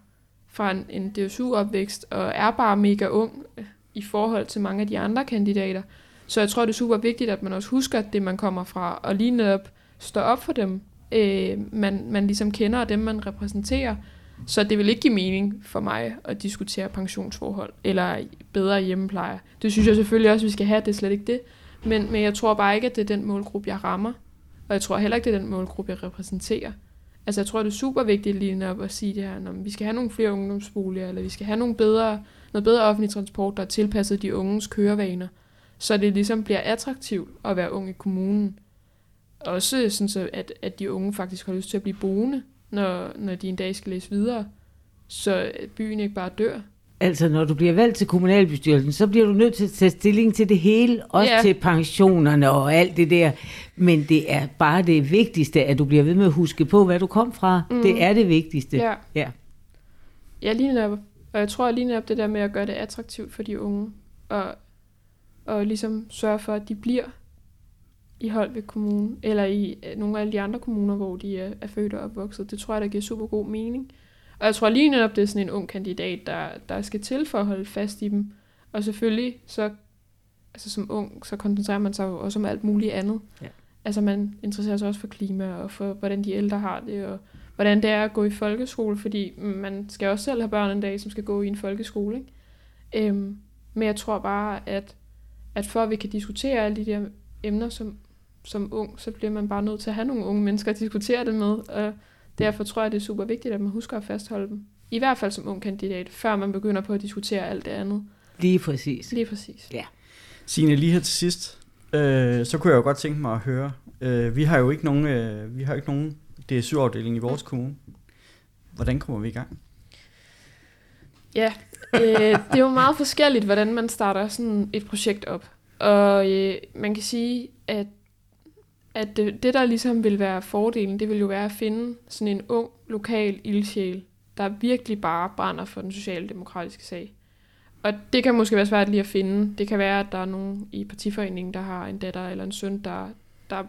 fra en, en DSU-opvækst, og er bare mega ung øh, i forhold til mange af de andre kandidater. Så jeg tror, det er super vigtigt, at man også husker det, man kommer fra, og lige netop står op for dem, øh, man, man ligesom kender, og dem, man repræsenterer. Så det vil ikke give mening for mig at diskutere pensionsforhold eller bedre hjemmepleje. Det synes jeg selvfølgelig også, vi skal have, det er slet ikke det. Men, men jeg tror bare ikke, at det er den målgruppe, jeg rammer. Og jeg tror heller ikke, det er den målgruppe, jeg repræsenterer. Altså jeg tror, det er super vigtigt lige op at sige det her, når vi skal have nogle flere ungdomsboliger, eller vi skal have nogle bedre, noget bedre offentlig transport, der er tilpasset de unges kørevaner, så det ligesom bliver attraktivt at være ung i kommunen. Også sådan så, at, at de unge faktisk har lyst til at blive boende, når, når de en dag skal læse videre, så byen ikke bare dør. Altså, når du bliver valgt til kommunalbestyrelsen, så bliver du nødt til at tage stilling til det hele, også ja. til pensionerne og alt det der. Men det er bare det vigtigste, at du bliver ved med at huske på, hvad du kom fra. Mm. Det er det vigtigste. Ja. ja. Ja, lige netop. Og jeg tror lige netop det der med at gøre det attraktivt for de unge, og, og ligesom sørge for, at de bliver i Holbæk Kommune, eller i øh, nogle af alle de andre kommuner, hvor de er, er født og opvokset. Det tror jeg, der giver super god mening. Og jeg tror lige netop, det er sådan en ung kandidat, der, der skal til for at holde fast i dem. Og selvfølgelig, så altså som ung, så koncentrerer man sig jo også om alt muligt andet. Ja. Altså man interesserer sig også for klima, og for hvordan de ældre har det, og hvordan det er at gå i folkeskole, fordi man skal også selv have børn en dag, som skal gå i en folkeskole. Ikke? Øhm, men jeg tror bare, at, at for at vi kan diskutere alle de der emner som, som ung, så bliver man bare nødt til at have nogle unge mennesker at diskutere det med, og derfor tror jeg, det er super vigtigt, at man husker at fastholde dem. I hvert fald som ung kandidat, før man begynder på at diskutere alt det andet. Lige præcis. Lige præcis. Ja. Signe, lige her til sidst, øh, så kunne jeg jo godt tænke mig at høre, øh, vi har jo ikke nogen, øh, vi har ikke nogen DSU-afdeling i vores kommune. Hvordan kommer vi i gang? Ja, øh, det er jo meget forskelligt, hvordan man starter sådan et projekt op. Og øh, man kan sige, at, at det, det, der ligesom vil være fordelen, det vil jo være at finde sådan en ung, lokal ildsjæl, der virkelig bare brænder for den socialdemokratiske sag. Og det kan måske være svært lige at finde. Det kan være, at der er nogen i partiforeningen, der har en datter eller en søn, der, der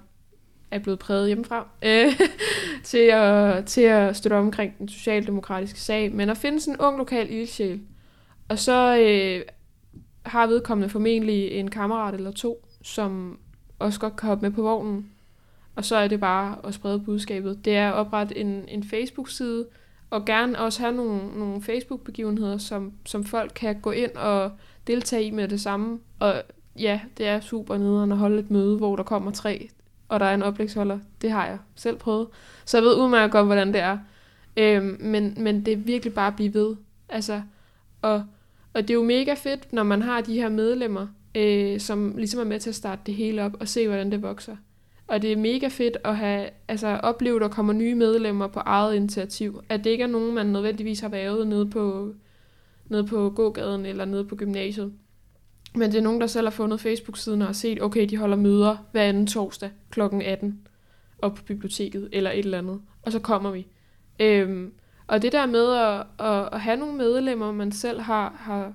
er blevet præget hjemmefra øh, *laughs* til, at, til at støtte omkring den socialdemokratiske sag. Men at finde sådan en ung lokal ildsjæl, og så øh, har vedkommende formentlig en kammerat eller to, som også godt kan hoppe med på vognen. Og så er det bare at sprede budskabet. Det er at oprette en, en Facebook-side, og gerne også have nogle, nogle Facebook-begivenheder, som, som folk kan gå ind og deltage i med det samme. Og ja, det er super nederen at holde et møde, hvor der kommer tre, og der er en oplægsholder. Det har jeg selv prøvet. Så jeg ved udmærket godt, hvordan det er. Øhm, men, men det er virkelig bare at blive ved. Altså, og, og det er jo mega fedt, når man har de her medlemmer, øh, som ligesom er med til at starte det hele op, og se, hvordan det vokser. Og det er mega fedt at have, altså oplevet, at der kommer nye medlemmer på eget initiativ. At det ikke er nogen, man nødvendigvis har været nede på, nede på gågaden eller nede på gymnasiet. Men det er nogen, der selv har fundet Facebook-siden og har set, okay, de holder møder hver anden torsdag kl. 18 op på biblioteket eller et eller andet. Og så kommer vi. Øhm, og det der med at, at, at have nogle medlemmer, man selv har, har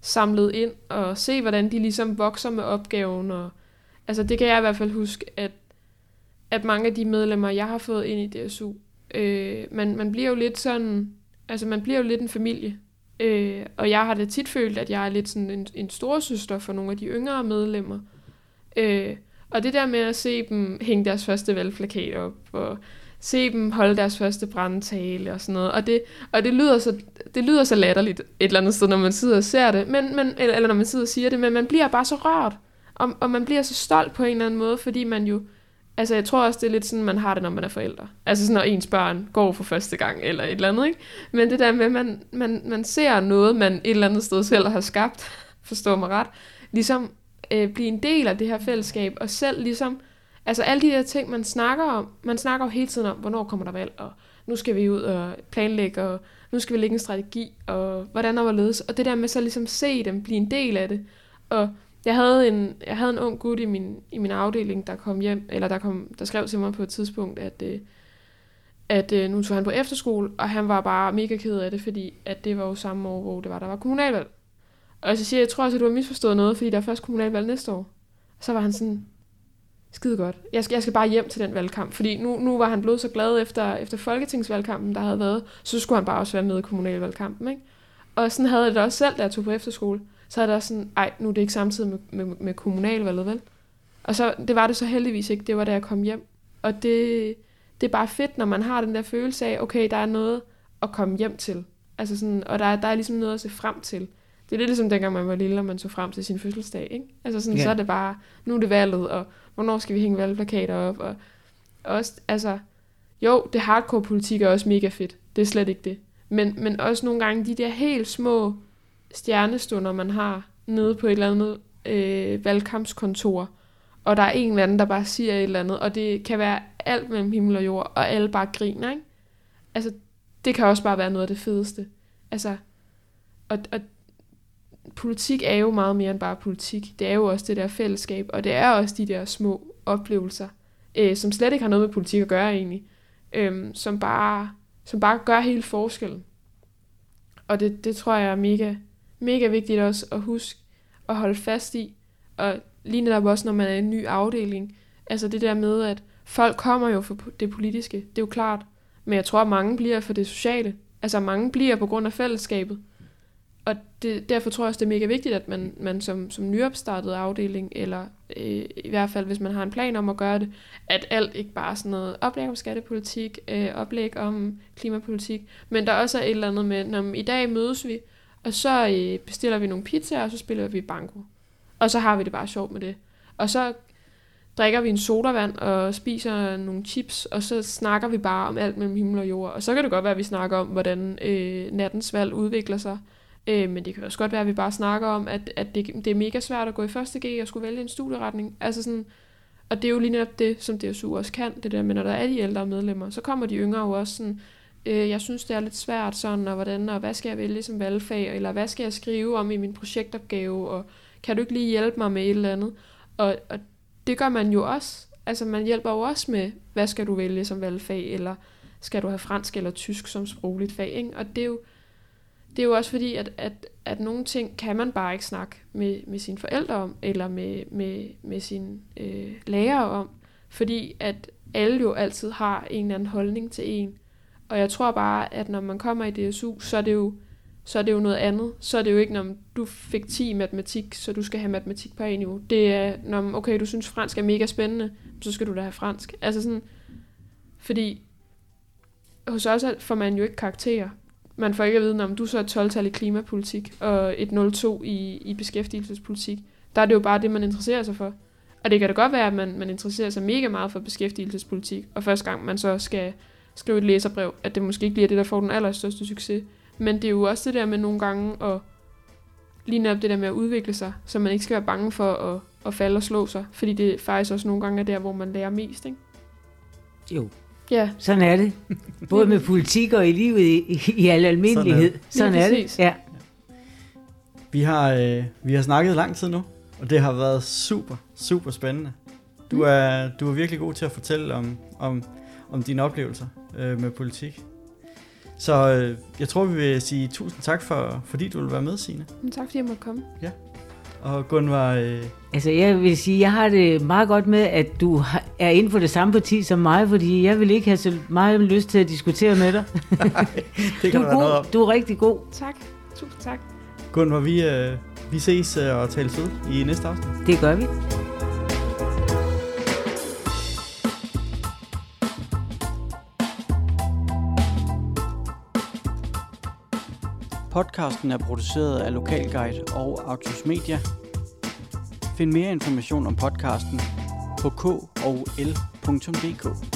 samlet ind, og se, hvordan de ligesom vokser med opgaven. Og, altså det kan jeg i hvert fald huske, at, at mange af de medlemmer, jeg har fået ind i DSU, øh, man, man bliver jo lidt sådan, altså man bliver jo lidt en familie. Øh, og jeg har da tit følt, at jeg er lidt sådan en, en storsøster for nogle af de yngre medlemmer. Øh, og det der med at se dem hænge deres første valgplakat op, og se dem holde deres første brandtale og sådan noget. Og det, og det, lyder, så, det lyder så latterligt et eller andet sted, når man sidder og ser det, men, men, eller, eller når man sidder og siger det, men man bliver bare så rørt, og, og man bliver så stolt på en eller anden måde, fordi man jo Altså, jeg tror også, det er lidt sådan, man har det, når man er forældre. Altså sådan, når ens børn går for første gang, eller et eller andet, ikke? Men det der med, at man, man, man ser noget, man et eller andet sted selv har skabt, *laughs* forstår mig ret, ligesom øh, blive en del af det her fællesskab, og selv ligesom, altså alle de der ting, man snakker om, man snakker jo hele tiden om, hvornår kommer der valg, og nu skal vi ud og planlægge, og nu skal vi lægge en strategi, og hvordan og hvorledes, og det der med så ligesom se dem blive en del af det, og jeg havde en, jeg havde en ung gut i min, i min afdeling, der kom hjem, eller der, kom, der skrev til mig på et tidspunkt, at, øh, at øh, nu tog han på efterskole, og han var bare mega ked af det, fordi at det var jo samme år, hvor det var, der var kommunalvalg. Og så siger jeg, jeg tror også, at du har misforstået noget, fordi der er først kommunalvalg næste år. Så var han sådan, skide godt. Jeg skal, jeg skal bare hjem til den valgkamp, fordi nu, nu var han blevet så glad efter, efter folketingsvalgkampen, der havde været, så skulle han bare også være med i kommunalvalgkampen, ikke? Og sådan havde jeg det også selv, da jeg tog på efterskole så er der sådan, ej, nu er det ikke samtidig med, med, med kommunalvalget, vel? Og så, det var det så heldigvis ikke, det var da jeg kom hjem. Og det, det er bare fedt, når man har den der følelse af, okay, der er noget at komme hjem til. Altså sådan, og der er, der er ligesom noget at se frem til. Det er lidt ligesom dengang man var lille, og man så frem til sin fødselsdag, ikke? Altså sådan, ja. så er det bare, nu er det valget, og hvornår skal vi hænge valgplakater op, og også, altså, jo, det hardcore politik er også mega fedt. Det er slet ikke det. Men, men også nogle gange de der helt små stjernestunder, man har nede på et eller andet øh, valgkampskontor, og der er en eller anden, der bare siger et eller andet, og det kan være alt mellem himmel og jord, og alle bare griner, ikke? Altså, det kan også bare være noget af det fedeste. Altså, og, og politik er jo meget mere end bare politik. Det er jo også det der fællesskab, og det er også de der små oplevelser, øh, som slet ikke har noget med politik at gøre egentlig, øh, som, bare, som bare gør hele forskellen. Og det, det tror jeg er mega, mega vigtigt også at huske at holde fast i. Og lige netop også, når man er i en ny afdeling. Altså det der med, at folk kommer jo for det politiske, det er jo klart. Men jeg tror, at mange bliver for det sociale. Altså mange bliver på grund af fællesskabet. Og det, derfor tror jeg også, det er mega vigtigt, at man, man som, som nyopstartet afdeling, eller øh, i hvert fald hvis man har en plan om at gøre det, at alt ikke bare er sådan noget oplæg om skattepolitik, øh, oplæg om klimapolitik, men der også er et eller andet med, når i dag mødes vi, og så øh, bestiller vi nogle pizzaer, og så spiller vi banko. Og så har vi det bare sjovt med det. Og så drikker vi en sodavand og spiser nogle chips, og så snakker vi bare om alt mellem himmel og jord. Og så kan det godt være, at vi snakker om, hvordan øh, nattens valg udvikler sig. Øh, men det kan også godt være, at vi bare snakker om, at, at det, det er mega svært at gå i første G og skulle vælge en studieretning. Altså sådan, og det er jo lige netop det, som DSU også kan, det der med, når der er de ældre medlemmer, så kommer de yngre jo også sådan, øh, jeg synes, det er lidt svært sådan, og hvordan, og hvad skal jeg vælge som valgfag, eller hvad skal jeg skrive om i min projektopgave, og kan du ikke lige hjælpe mig med et eller andet? Og, og det gør man jo også. Altså man hjælper jo også med, hvad skal du vælge som valgfag, eller skal du have fransk eller tysk som sprogligt fag, ikke? Og det er jo, det er jo også fordi, at, at, at nogle ting kan man bare ikke snakke med, med sine forældre om, eller med, med, med sine øh, lærere om, fordi at alle jo altid har en eller anden holdning til en, og jeg tror bare, at når man kommer i DSU, så er det jo, så er det jo noget andet. Så er det jo ikke, når du fik 10 i matematik, så du skal have matematik på en niveau. Det er, når okay, du synes fransk er mega spændende, så skal du da have fransk. Altså sådan, fordi hos os får man jo ikke karakterer. Man får ikke at vide, om du så er 12-tal i klimapolitik og et 0-2 i, i beskæftigelsespolitik. Der er det jo bare det, man interesserer sig for. Og det kan da godt være, at man, man interesserer sig mega meget for beskæftigelsespolitik, og første gang man så skal skrive et læserbrev, at det måske ikke bliver det, der får den allerstørste succes. Men det er jo også det der med nogle gange at lige op det der med at udvikle sig, så man ikke skal være bange for at, at falde og slå sig, fordi det faktisk også nogle gange er der, hvor man lærer mest, ikke? Jo. Ja. Sådan er det. Både med politik og i livet i, i al almindelighed. Sådan er, Sådan er det. Ja. Vi har, øh, vi har snakket lang tid nu, og det har været super, super spændende. Du er, du er virkelig god til at fortælle om, om, om dine oplevelser øh, med politik. Så øh, jeg tror, vi vil sige tusind tak, for, fordi du vil være med, Signe. Men tak, fordi jeg måtte komme. Ja. Og Gunvar... Øh... Altså, jeg vil sige, jeg har det meget godt med, at du er inden for det samme parti som mig, fordi jeg vil ikke have så meget lyst til at diskutere med dig. Nej, *laughs* det kan du er god. noget om. Du er rigtig god. Tak. Tusind tak. Gunvar, vi, øh, vi ses øh, og tales ud i næste afsnit. Det gør vi. Podcasten er produceret af Lokalguide og Autos Media. Find mere information om podcasten på k og l.dk.